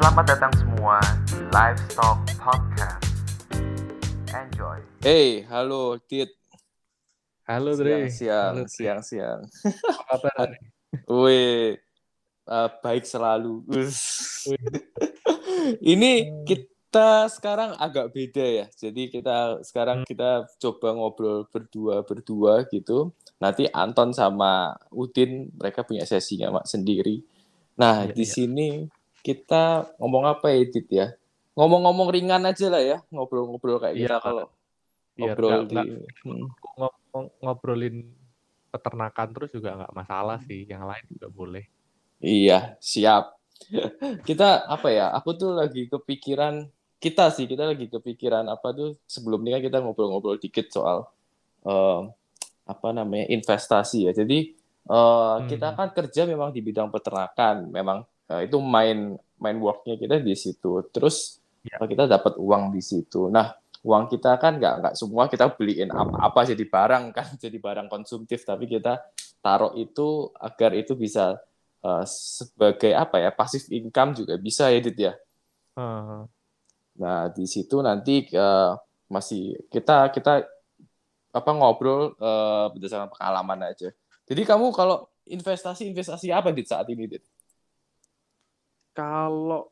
Selamat datang semua di Livestock Podcast. Enjoy. Hey, halo Tit. Halo Dre. Siang, Halo, siang, siang, siang. Apa kabar? Wih, eh, baik selalu. Ini kita sekarang agak beda ya. Jadi kita sekarang kita coba ngobrol berdua berdua gitu. Nanti Anton sama Udin mereka punya sesinya mak sendiri. Nah Iya, di iya. sini kita ngomong apa ya Tit ya? Ngomong-ngomong ringan aja lah ya, ngobrol-ngobrol kayak Iya, kita kalau Biar ngobrol nggak- di. nggak Hmm. ngobrolin peternakan terus juga nggak masalah sih. Yang lain juga boleh. Iya, siap. Kita apa ya? Aku tuh lagi kepikiran kita sih, kita lagi kepikiran apa tuh sebelum ini kan kita ngobrol-ngobrol dikit soal eh, apa namanya investasi ya. Jadi eh, kita Hmm. kan kerja memang di bidang peternakan, memang eh, itu main main worknya kita di situ. Terus eh, kita dapat uang di situ. Nah, uang kita kan nggak nggak semua kita beliin apa-apa jadi barang kan, jadi barang konsumtif, tapi kita taruh itu agar itu bisa eh, sebagai apa ya pasif income juga bisa ya Dit ya. Eh, Nah di situ nanti eh, masih kita kita apa ngobrol eh, berdasarkan pengalaman aja. Jadi kamu kalau investasi investasi apa Dit saat ini Dit? Kalau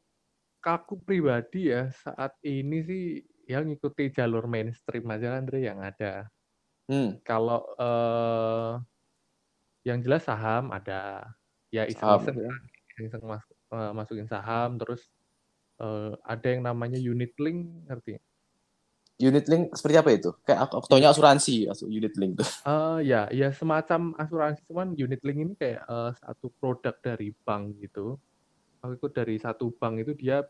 aku pribadi ya saat ini sih yang ngikuti jalur mainstream aja kan Dre yang ada. Hmm, Kalau eh, yang jelas saham ada ya iseng-iseng ya. iseng mas- eh, masukin saham terus eh, ada yang namanya unit link ngerti? Unit link seperti apa itu? Kayak aku, aku taunya asuransi, asu- unit link tuh. Eh ya, ya semacam asuransi cuman unit link ini kayak eh, satu produk dari bank gitu. Aku ikut dari satu bank itu dia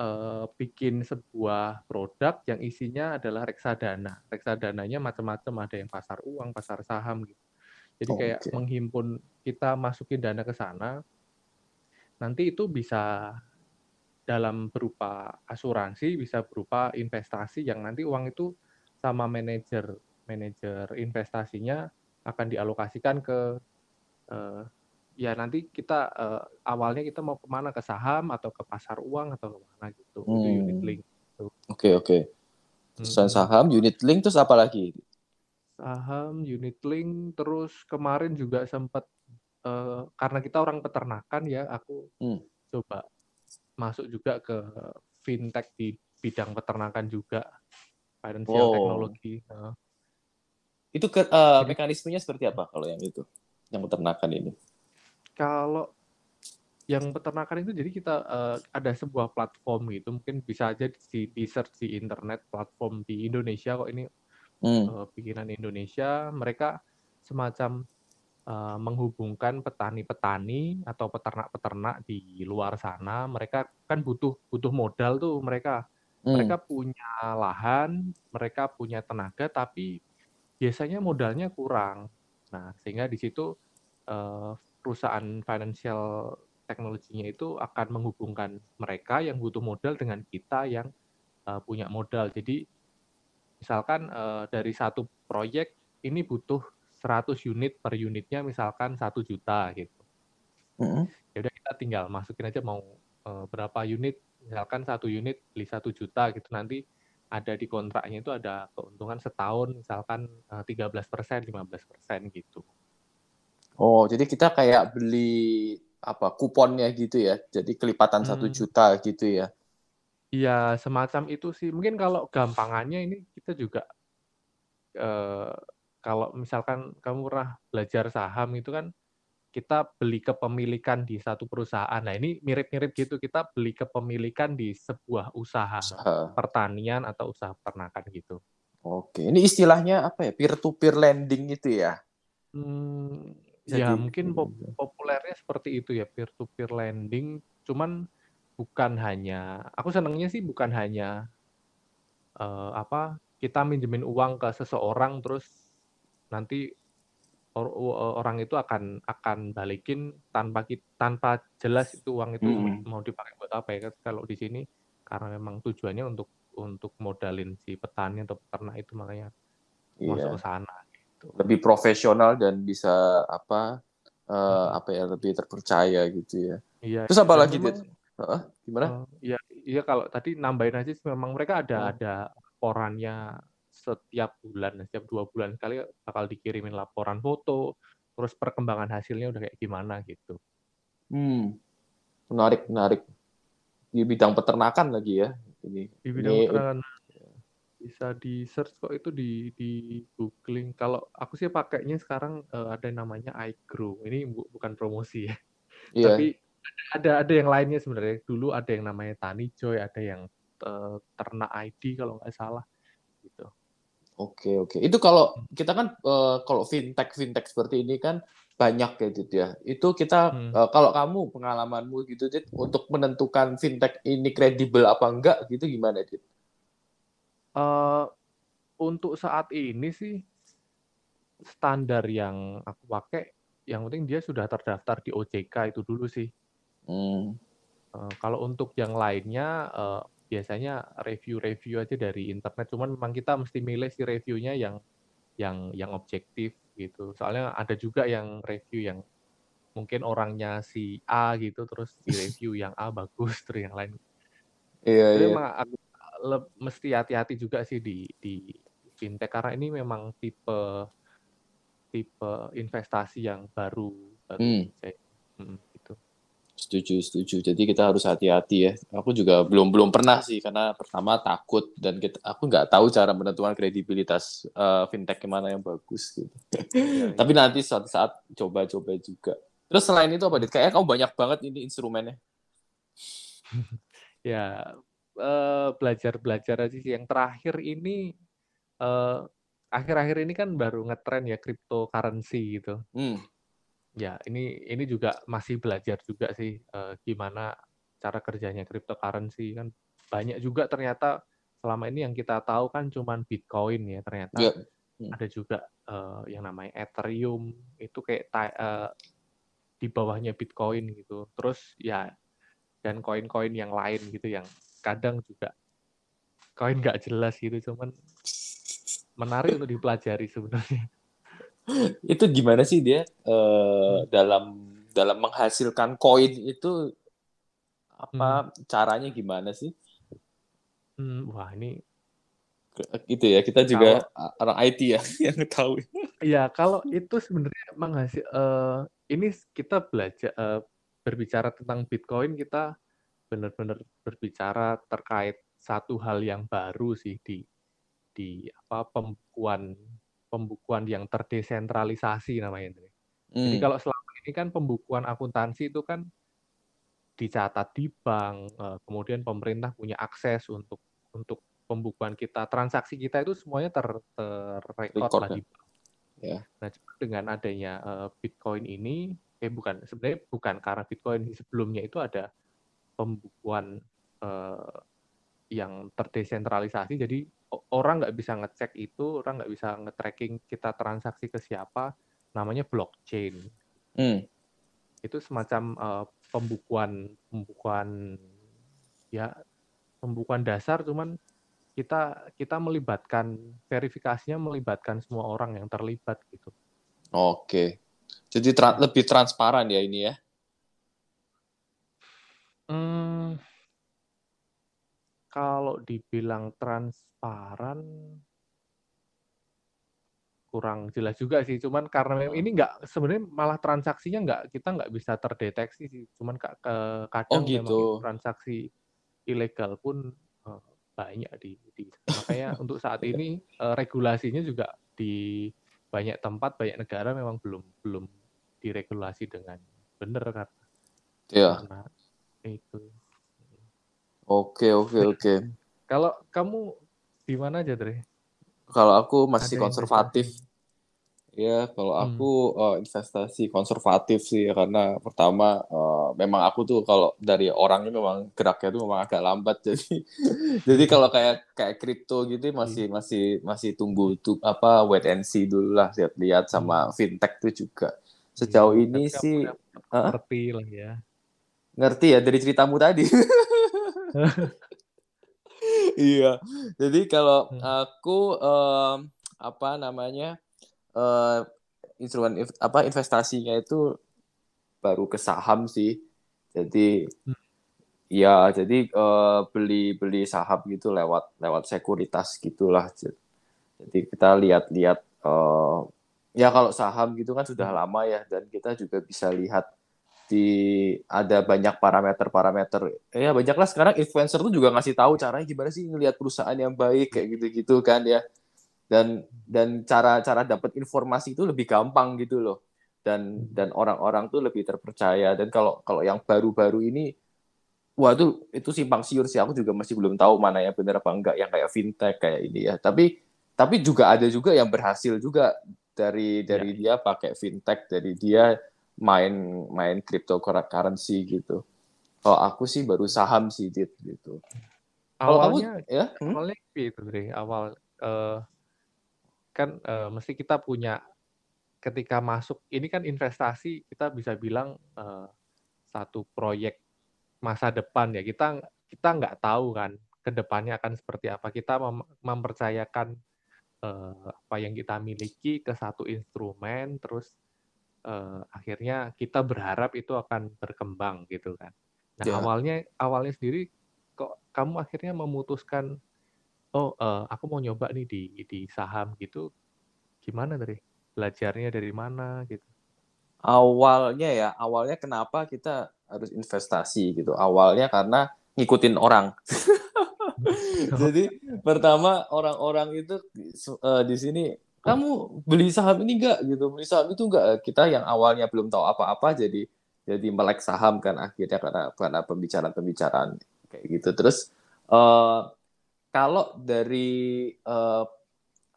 eh, bikin sebuah produk yang isinya adalah reksadana. Reksadananya macam-macam, ada yang pasar uang, pasar saham gitu. Jadi kayak Oke. menghimpun kita masukin dana ke sana, nanti itu bisa dalam berupa asuransi, bisa berupa investasi yang nanti uang itu sama manajer manajer investasinya akan dialokasikan ke eh, ya nanti kita eh, awalnya kita mau ke mana ke saham atau ke pasar uang atau ke mana gitu itu Hmm. unit link Oke oke. Terus Mm-mm. saham, unit link terus apa lagi? saham unit link terus kemarin juga sempat eh, karena kita orang peternakan ya aku Hmm. coba masuk juga ke fintech di bidang peternakan juga financial Oh. technology Nah, Itu ke, Jadi- mekanismenya seperti apa kalau yang itu? Yang peternakan ini? Kalau yang peternakan itu jadi kita eh, ada sebuah platform gitu. Mungkin bisa aja di, di search di internet platform di Indonesia kok ini Hmm. eh, bikinan Indonesia. Mereka semacam eh, menghubungkan petani-petani atau peternak-peternak di luar sana. Mereka kan butuh butuh modal tuh mereka. Hmm. mereka punya lahan mereka punya tenaga tapi biasanya modalnya kurang. Nah sehingga di situ eh, perusahaan financial teknologinya itu akan menghubungkan mereka yang butuh modal dengan kita yang eh, punya modal. Jadi misalkan eh, dari satu proyek ini butuh 100 unit per unitnya misalkan satu juta gitu. Hmm. ya udah kita tinggal masukin aja mau eh, berapa unit misalkan satu unit beli satu juta gitu. Nanti ada di kontraknya itu ada keuntungan setahun misalkan eh, 13 persen 15 persen gitu Oh, jadi kita kayak beli apa kuponnya gitu ya. Jadi kelipatan satu Hmm. juta gitu ya. Iya semacam itu sih mungkin kalau gampangannya ini kita juga eh, kalau misalkan kamu pernah belajar saham itu kan kita beli kepemilikan di satu perusahaan nah ini mirip-mirip gitu kita beli kepemilikan di sebuah usaha Usaha. pertanian atau usaha peternakan gitu. Oke, ini istilahnya apa ya? Peer to peer lending gitu ya. Hmm, Bisa ya di- mungkin pop- populernya seperti itu ya peer to peer lending. Cuman bukan hanya, aku senangnya sih bukan hanya eh, apa kita minjemin uang ke seseorang terus nanti or- o- orang itu akan akan balikin tanpa tanpa jelas itu uang itu Mm-mm. mau dipakai buat apa ya kalau di sini karena memang tujuannya untuk untuk modalin si petani atau peternak itu makanya masuk Iya. ke sana. Lebih profesional dan bisa apa eh, apa ya lebih terpercaya gitu ya. Iya. Terus apa dan lagi, memang? Heeh, gimana? Eh, Iya, iya kalau tadi nambahin aja memang mereka ada Oh. ada laporannya setiap bulan, setiap dua bulan sekali bakal dikirimin laporan foto, terus perkembangan hasilnya udah kayak gimana gitu. Hmm, menarik, menarik. Di bidang peternakan lagi ya. Ini, Di bidang ini peternakan bisa di search kok itu di di googling. Kalau aku sih pakainya sekarang eh, ada yang namanya iGrow. Ini bu- bukan promosi ya. iya. Tapi ada ada yang lainnya sebenarnya. Dulu ada yang namanya Tani Joy, ada yang eh, Ternak ID kalau nggak salah gitu. Oke, oke. Itu kalau kita kan eh, kalau fintech fintech seperti ini kan banyak ya, Dit ya. Itu kita Hmm. eh, kalau kamu pengalamanmu gitu, Dit, untuk menentukan fintech ini kredibel apa enggak gitu gimana, Dit? Eh, untuk saat ini sih standar yang aku pakai, yang penting dia sudah terdaftar di OJK itu dulu sih. Hmm. Eh, kalau untuk yang lainnya eh, biasanya review-review aja dari internet. Cuman memang kita mesti milih si reviewnya yang yang yang objektif gitu. Soalnya ada juga yang review yang mungkin orangnya si A gitu, terus di review yang A bagus, terus yang lain Iya, Jadi iya. memang aku le- mesti hati-hati juga sih di di fintech karena ini memang tipe tipe investasi yang baru baru Hmm. saya- mm, gitu. Setuju, setuju. Jadi kita harus hati-hati ya. Aku juga belum belum pernah sih karena pertama takut dan kita, aku nggak tahu cara menentukan kredibilitas eh, fintech mana yang bagus gitu. Ya, Tapi nanti suatu saat coba-coba juga. Terus selain itu apa, Dit? Kayaknya kamu banyak banget ini instrumennya. ya eh, belajar-belajar aja sih. Yang terakhir ini eh, akhir-akhir ini kan baru ngetren ya cryptocurrency gitu. Hmm. Ya, ini ini juga masih belajar juga sih eh, gimana cara kerjanya cryptocurrency kan banyak juga ternyata selama ini yang kita tahu kan cuman Bitcoin ya ternyata Ya. ada juga eh, yang namanya Ethereum itu kayak ta- eh, di bawahnya Bitcoin gitu. Terus ya dan koin-koin yang lain gitu yang kadang juga koin nggak jelas gitu cuman menarik untuk dipelajari sebenarnya. Itu gimana sih dia eh, dalam dalam menghasilkan koin itu apa caranya gimana sih? Hmm, wah ini Gitu ya. Kita juga orang IT ya yang tahu. Ya, kalau itu sebenarnya menghasil eh, ini kita belajar eh, berbicara tentang Bitcoin kita benar-benar berbicara terkait satu hal yang baru sih di di apa pembukuan pembukuan yang terdesentralisasi namanya. Jadi Hmm. kalau selama ini kan pembukuan akuntansi itu kan dicatat di bank, eh, kemudian pemerintah punya akses untuk untuk pembukuan kita, transaksi kita itu semuanya ter terrekod lah ya? di bank. Ya. Nah, dengan adanya eh, Bitcoin ini, eh bukan sebenarnya bukan karena Bitcoin sebelumnya itu ada pembukuan eh, yang terdesentralisasi, jadi orang nggak bisa ngecek itu, orang nggak bisa nge-tracking kita transaksi ke siapa, namanya blockchain Hmm. itu semacam eh, pembukuan pembukuan ya pembukuan dasar cuman kita kita melibatkan verifikasinya melibatkan semua orang yang terlibat gitu Oke. Jadi tra- lebih transparan ya ini ya. Kalau dibilang transparan kurang jelas juga sih cuman karena memang ini nggak sebenarnya malah transaksinya nggak kita nggak bisa terdeteksi sih cuman ke- kadang memang gitu. itu transaksi ilegal pun eh, banyak di, di makanya untuk saat ini eh, regulasinya juga di banyak tempat banyak negara memang belum belum diregulasi dengan benar karena Ya. karena itu Oke, oke, oke. kalau kamu di mana aja Dre? Kalau aku masih Ada konservatif. Ya, kalau Hmm. aku eh, investasi konservatif sih ya, karena pertama eh, memang aku tuh kalau dari orangnya memang geraknya tuh memang agak lambat jadi jadi kalau kayak kayak kripto gitu masih masih masih tunggu tuh apa wait and see dulu lah lihat-lihat sama fintech tuh juga. Sejauh Hmm, ini sih ngerti lah ya ngerti ya dari ceritamu tadi. Iya. Jadi kalau Hmm. aku em, apa namanya eh, instrumen apa investasinya itu baru ke saham sih. Jadi Hmm. ya jadi eh, beli beli saham gitu lewat lewat sekuritas gitulah. Jadi kita lihat-lihat eh, ya kalau saham gitu kan sudah lama ya dan kita juga bisa lihat di ada banyak parameter-parameter. Ya banyaklah sekarang influencer tuh juga ngasih tahu caranya gimana sih ngelihat perusahaan yang baik kayak gitu-gitu kan ya. Dan dan cara-cara dapat informasi itu lebih gampang gitu loh. Dan dan orang-orang tuh lebih terpercaya dan kalau kalau yang baru-baru ini wah itu itu simpang siur sih aku juga masih belum tahu mana yang benar apa enggak yang kayak fintech kayak ini ya. Tapi tapi juga ada juga yang berhasil juga dari dari dia pakai fintech dari dia main main cryptocurrency gitu. Kalau aku sih baru saham sih dit gitu. Kalau kamu Awalnya ya hmm? awalnya itu Dre. Awal eh, kan eh, mesti kita punya ketika masuk ini kan investasi kita bisa bilang eh, satu proyek masa depan ya. Kita kita nggak tahu kan ke depannya akan seperti apa. Kita mem- mempercayakan eh, apa yang kita miliki ke satu instrumen terus eh, akhirnya kita berharap itu akan berkembang gitu kan. Nah, Ya. awalnya awalnya sendiri kok kamu akhirnya memutuskan oh eh, aku mau nyoba nih di di saham gitu. Gimana dari belajarnya dari mana gitu? awalnya ya awalnya kenapa kita harus investasi gitu awalnya karena ngikutin orang jadi pertama orang-orang itu eh, di sini kamu beli saham ini enggak gitu beli saham itu enggak kita yang awalnya belum tahu apa-apa jadi jadi melek saham kan akhirnya karena karena pembicaraan-pembicaraan kayak gitu terus eh, kalau dari eh,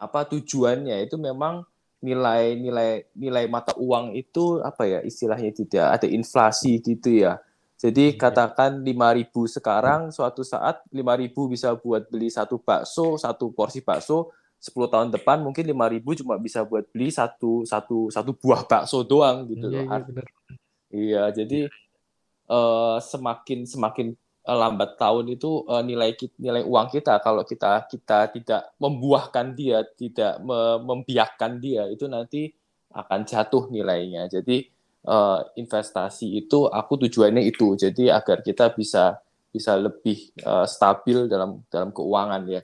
apa tujuannya itu memang nilai nilai nilai mata uang itu apa ya istilahnya tidak ada inflasi gitu ya. Jadi Iya. katakan 5.000 sekarang suatu saat 5.000 bisa buat beli satu bakso, satu porsi bakso, 10 tahun depan mungkin 5.000 cuma bisa buat beli satu satu satu buah bakso doang gitu Iya, loh. iya bener. Iya, jadi eh, semakin semakin eh, lambat tahun itu eh, nilai nilai uang kita kalau kita kita tidak membuahkan dia, tidak me- membiakkan dia itu nanti akan jatuh nilainya. Jadi eh, investasi itu aku tujuannya itu. Jadi agar kita bisa bisa lebih eh, stabil dalam dalam keuangan ya.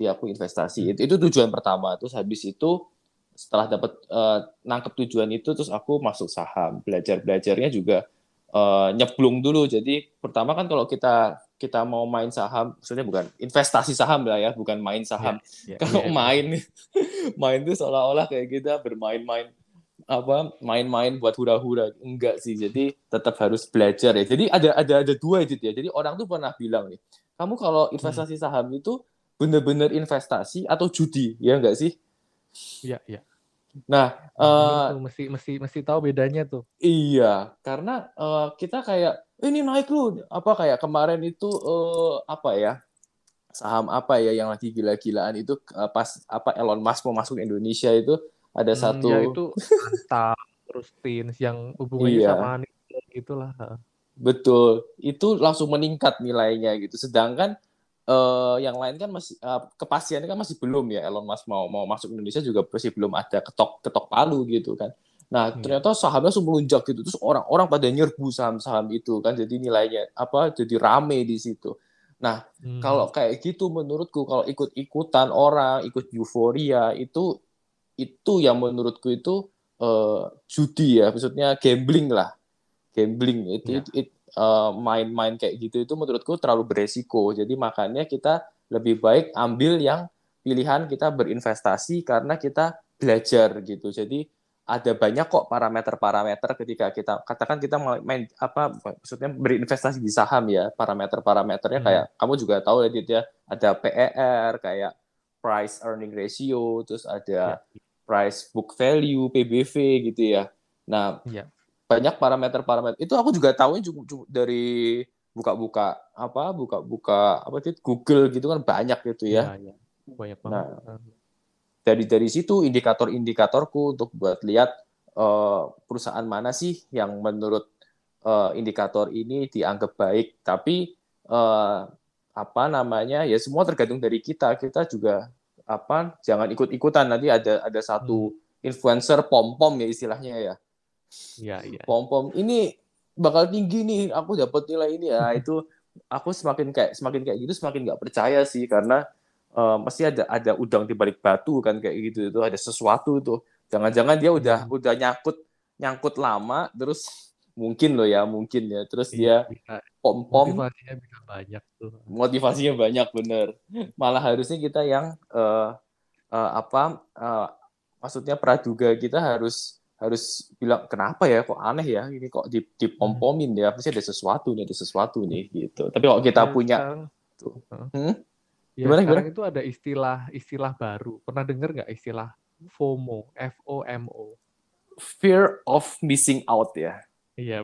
Jadi aku investasi itu itu tujuan pertama. Terus habis itu setelah dapat eh, nangkep tujuan itu terus aku masuk saham. Belajar-belajarnya juga eh, nyeblung dulu. Jadi pertama kan kalau kita kita mau main saham, maksudnya bukan investasi saham lah ya, bukan main saham. Iya, Kalau iya. main main itu seolah-olah kayak kita bermain-main apa main-main buat hura-hura enggak sih jadi tetap harus belajar ya jadi ada ada ada dua itu ya jadi orang tuh pernah bilang nih kamu kalau investasi saham itu bener-bener investasi atau judi ya enggak sih Iya, iya. nah Bener eh, tuh, mesti mesti mesti tahu bedanya tuh. Iya, karena eh, kita kayak "Eh, ini naik lu apa kayak kemarin itu eh, apa ya saham apa ya yang lagi gila-gilaan itu eh, pas apa Elon Musk mau masuk Indonesia itu ada Hmm, satu ya itu Antam, terus Teens yang hubungannya Iya. sama nikel gitulah. betul itu langsung meningkat nilainya gitu. Sedangkan eh, yang lain kan masih eh, kepastiannya kan masih belum ya Elon Musk mau mau masuk Indonesia juga masih belum ada ketok ketok palu gitu kan. Nah, Iya. ternyata sahamnya langsung melunjak gitu. Terus orang-orang pada nyerbu saham-saham itu kan jadi nilainya apa jadi rame di situ. Nah, Hmm. kalau kayak gitu menurutku kalau ikut-ikutan orang, ikut euforia itu itu yang menurutku itu eh, judi ya, maksudnya gambling lah. Gambling itu Iya. it- it- eh, main-main kayak gitu itu menurutku terlalu beresiko. Jadi makanya kita lebih baik ambil yang pilihan kita berinvestasi karena kita belajar gitu. Jadi ada banyak kok parameter-parameter ketika kita katakan kita main, apa maksudnya berinvestasi di saham ya parameter-parameternya Hmm. kayak kamu juga tahu ya Dit, ya ada PER kayak price earning ratio terus ada Ya. price book value PBV gitu ya nah Iya. Banyak parameter-parameter itu aku juga tahu cukup, cukup dari buka-buka apa buka-buka apa sih Google gitu kan banyak gitu ya Iya, iya. Banyak Nah, banget. Heeh. dari dari situ indikator-indikatorku untuk buat lihat eh, perusahaan mana sih yang menurut eh, indikator ini dianggap baik tapi eh, apa namanya ya semua tergantung dari kita kita juga apa jangan ikut-ikutan nanti ada ada satu influencer pom pom ya istilahnya ya Iya, iya. pom pom ini bakal tinggi nih. Aku dapat nilai ini ya. Itu aku semakin kayak semakin kayak gitu semakin nggak percaya sih. Karena uh, pasti ada ada udang di balik batu kan kayak gitu. Itu ada sesuatu tuh. Jangan-jangan dia udah hmm. udah nyangkut nyangkut lama terus mungkin loh ya mungkin ya. Terus iya, dia pom pom motivasinya bisa banyak tuh. Motivasinya banyak bener. Malah harusnya kita yang uh, uh, apa uh, maksudnya praduga kita harus harus bilang kenapa ya? Kok aneh ya? Ini kok di pom pomin ya? Pasti ada sesuatu nih ada sesuatu nih gitu. Tapi kalau kita ya, punya sekarang, tuh. Hmm? ya, gimana gimana? itu ada istilah istilah baru. Pernah dengar nggak istilah FOMO F O M O? Fear of missing out ya. Iya.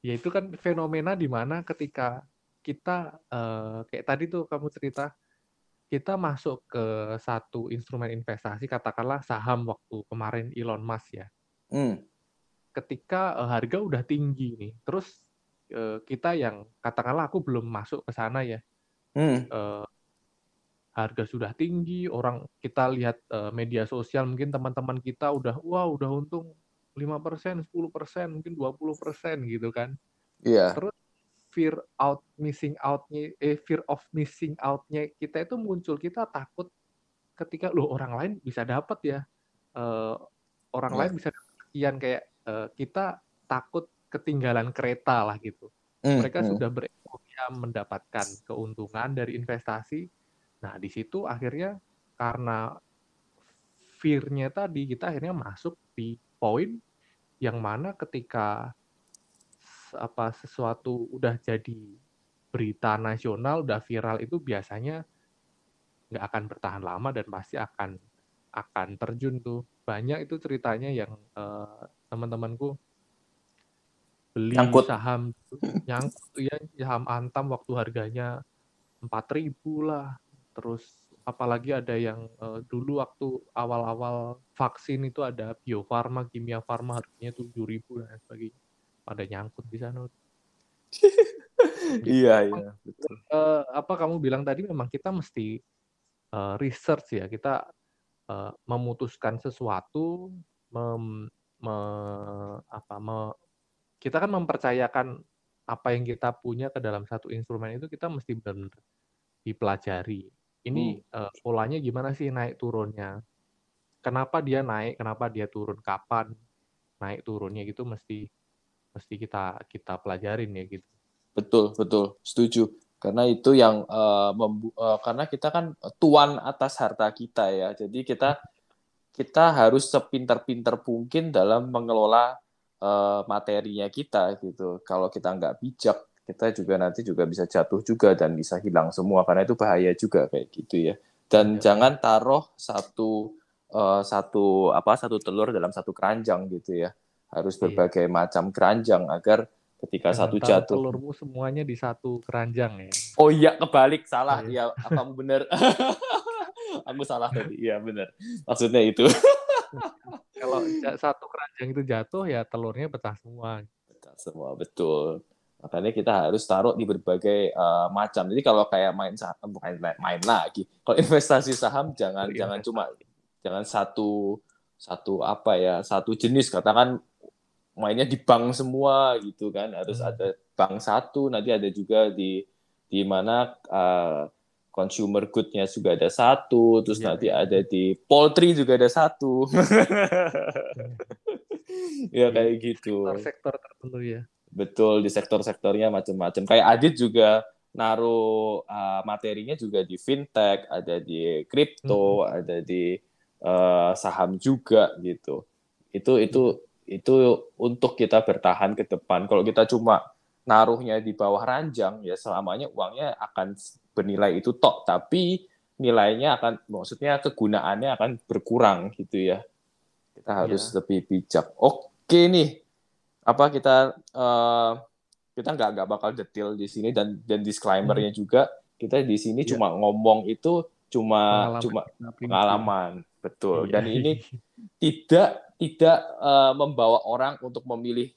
Ya itu kan fenomena di mana ketika kita uh, kayak tadi tuh kamu cerita kita masuk ke satu instrumen investasi katakanlah saham waktu kemarin Elon Musk ya. Hmm. Ketika uh, harga udah tinggi nih, terus uh, kita yang katakanlah aku belum masuk ke sana ya. Hmm. Uh, harga sudah tinggi, orang kita lihat uh, media sosial mungkin teman-teman kita udah wah udah untung lima persen, sepuluh persen, mungkin dua puluh persen gitu kan. Iya. Yeah. Terus fear out missing outnya, eh fear of missing outnya kita itu muncul kita takut ketika lo orang lain bisa dapat ya, uh, orang yeah. lain bisa sekian kayak uh, kita takut ketinggalan kereta lah gitu. Mm, Mereka mm. sudah berekonomia mendapatkan keuntungan dari investasi. Nah di situ akhirnya karena fear-nya tadi kita akhirnya masuk di poin yang mana ketika apa sesuatu udah jadi berita nasional udah viral itu biasanya nggak akan bertahan lama dan pasti akan akan terjun tuh banyak itu ceritanya yang uh, teman-temanku beli nyangkut. saham nyangkut ya saham antam waktu harganya empat ribu lah terus apalagi ada yang uh, dulu waktu awal-awal vaksin itu ada Bio Farma, Kimia Farma harganya tujuh ribu dan sebagainya. Pada nyangkut di sana. iya iya betul. Uh, apa kamu bilang tadi memang kita mesti uh, research ya kita uh, memutuskan sesuatu, mem, me, apa me, kita kan mempercayakan apa yang kita punya ke dalam satu instrumen itu kita mesti benar-benar dipelajari ini hmm. uh, polanya gimana sih naik turunnya? Kenapa dia naik? Kenapa dia turun? Kapan naik turunnya gitu mesti mesti kita kita pelajarin ya gitu. Betul betul setuju karena itu yang uh, membu uh, karena kita kan tuan atas harta kita ya jadi kita kita harus sepintar-pintar mungkin dalam mengelola uh, materinya kita gitu kalau kita nggak bijak kita juga nanti juga bisa jatuh juga dan bisa hilang semua karena itu bahaya juga kayak gitu ya. Dan ya. jangan taruh satu uh, satu apa satu telur dalam satu keranjang gitu ya. Harus iya. berbagai iya. macam keranjang agar ketika jangan satu jatuh telurmu semuanya di satu keranjang ya. Oh iya kebalik salah iya. ya kamu benar. Aku salah tadi. Iya benar. Maksudnya itu. Kalau satu keranjang itu jatuh ya telurnya pecah semua. Pecah semua betul. Makanya kita harus taruh di berbagai uh, macam. Jadi kalau kayak main saham bukan main lagi. Kalau investasi saham jangan iya. jangan cuma jangan satu satu apa ya, satu jenis katakan mainnya di bank semua gitu kan. Harus hmm. ada bank satu, nanti ada juga di di mana uh, consumer good-nya juga ada satu, terus ya, nanti ya. ada di poultry juga ada satu. ya kayak gitu. Sektor-sektor tertentu ya. Betul di sektor-sektornya macam-macam. Kayak Adit juga naruh uh, materinya juga di fintech, ada di kripto, hmm. ada di uh, saham juga gitu. Itu itu hmm. Itu untuk kita bertahan ke depan. Kalau kita cuma naruhnya di bawah ranjang ya selamanya uangnya akan bernilai itu tok, tapi nilainya akan maksudnya kegunaannya akan berkurang gitu ya. Kita harus ya. lebih bijak. Oke nih, apa kita uh, kita nggak nggak bakal detail di sini dan dan disclaimernya hmm. juga kita di sini yeah. cuma ngomong itu cuma pengalaman. cuma pengalaman betul yeah. dan ini tidak tidak uh, membawa orang untuk memilih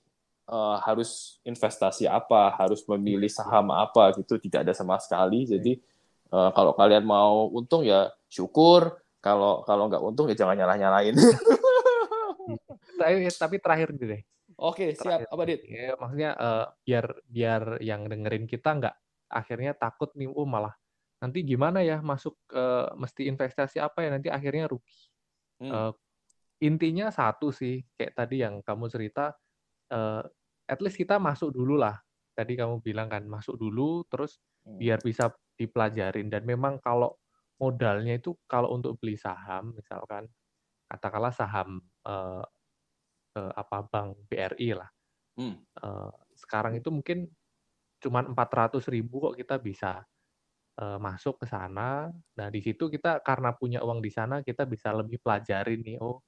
uh, harus investasi apa harus memilih iya. saham apa gitu tidak ada sama sekali iya. jadi uh, kalau kalian mau untung ya syukur kalau kalau nggak untung ya jangan nyalah nyalain tapi tapi terakhir deh Oke, siap. Apa, Dit? Ya, maksudnya uh, biar biar yang dengerin kita nggak akhirnya takut nih, oh malah nanti gimana ya masuk uh, mesti investasi apa ya nanti akhirnya rugi. Hmm. Uh, intinya satu sih kayak tadi yang kamu cerita, uh, at least kita masuk dulu lah. Tadi kamu bilang kan masuk dulu terus hmm. biar bisa dipelajarin dan memang kalau modalnya itu kalau untuk beli saham misalkan katakanlah saham uh, uh, apa bank BRI lah. Hmm. Uh, sekarang itu mungkin cuma 400 ribu kok kita bisa uh, masuk ke sana. Nah, di situ kita karena punya uang di sana, kita bisa lebih pelajarin nih, oh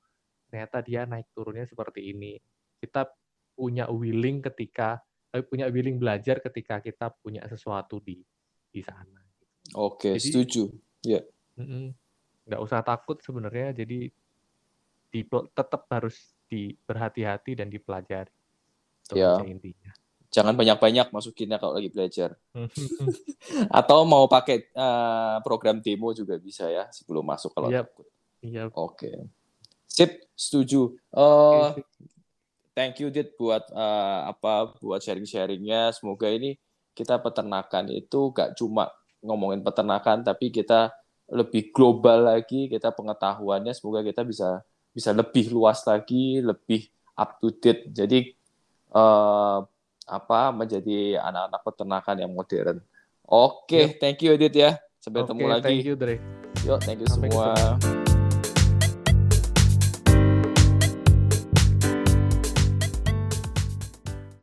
ternyata dia naik turunnya seperti ini. Kita punya willing ketika eh, punya willing belajar ketika kita punya sesuatu di di sana. Oke, jadi, setuju. Ya. Yeah. Nggak usah takut sebenarnya. Jadi di, tetap harus di berhati-hati dan dipelajari. Itu ya. intinya jangan banyak-banyak masukinnya kalau lagi belajar. Atau mau pakai uh, program demo juga bisa ya sebelum masuk kalau yep. takut. Yep. Oke. Okay. Sip, setuju. Uh, okay. Thank you Dit buat uh, apa buat sharing-sharingnya. Semoga ini kita peternakan itu gak cuma ngomongin peternakan tapi kita lebih global lagi kita pengetahuannya semoga kita bisa bisa lebih luas lagi lebih up to date jadi uh, apa menjadi anak-anak peternakan yang modern. Oke, okay, thank you Edit ya. Sampai okay, ketemu lagi. Thank you Dre. Yuk, thank you Sampai semua. Ketemu.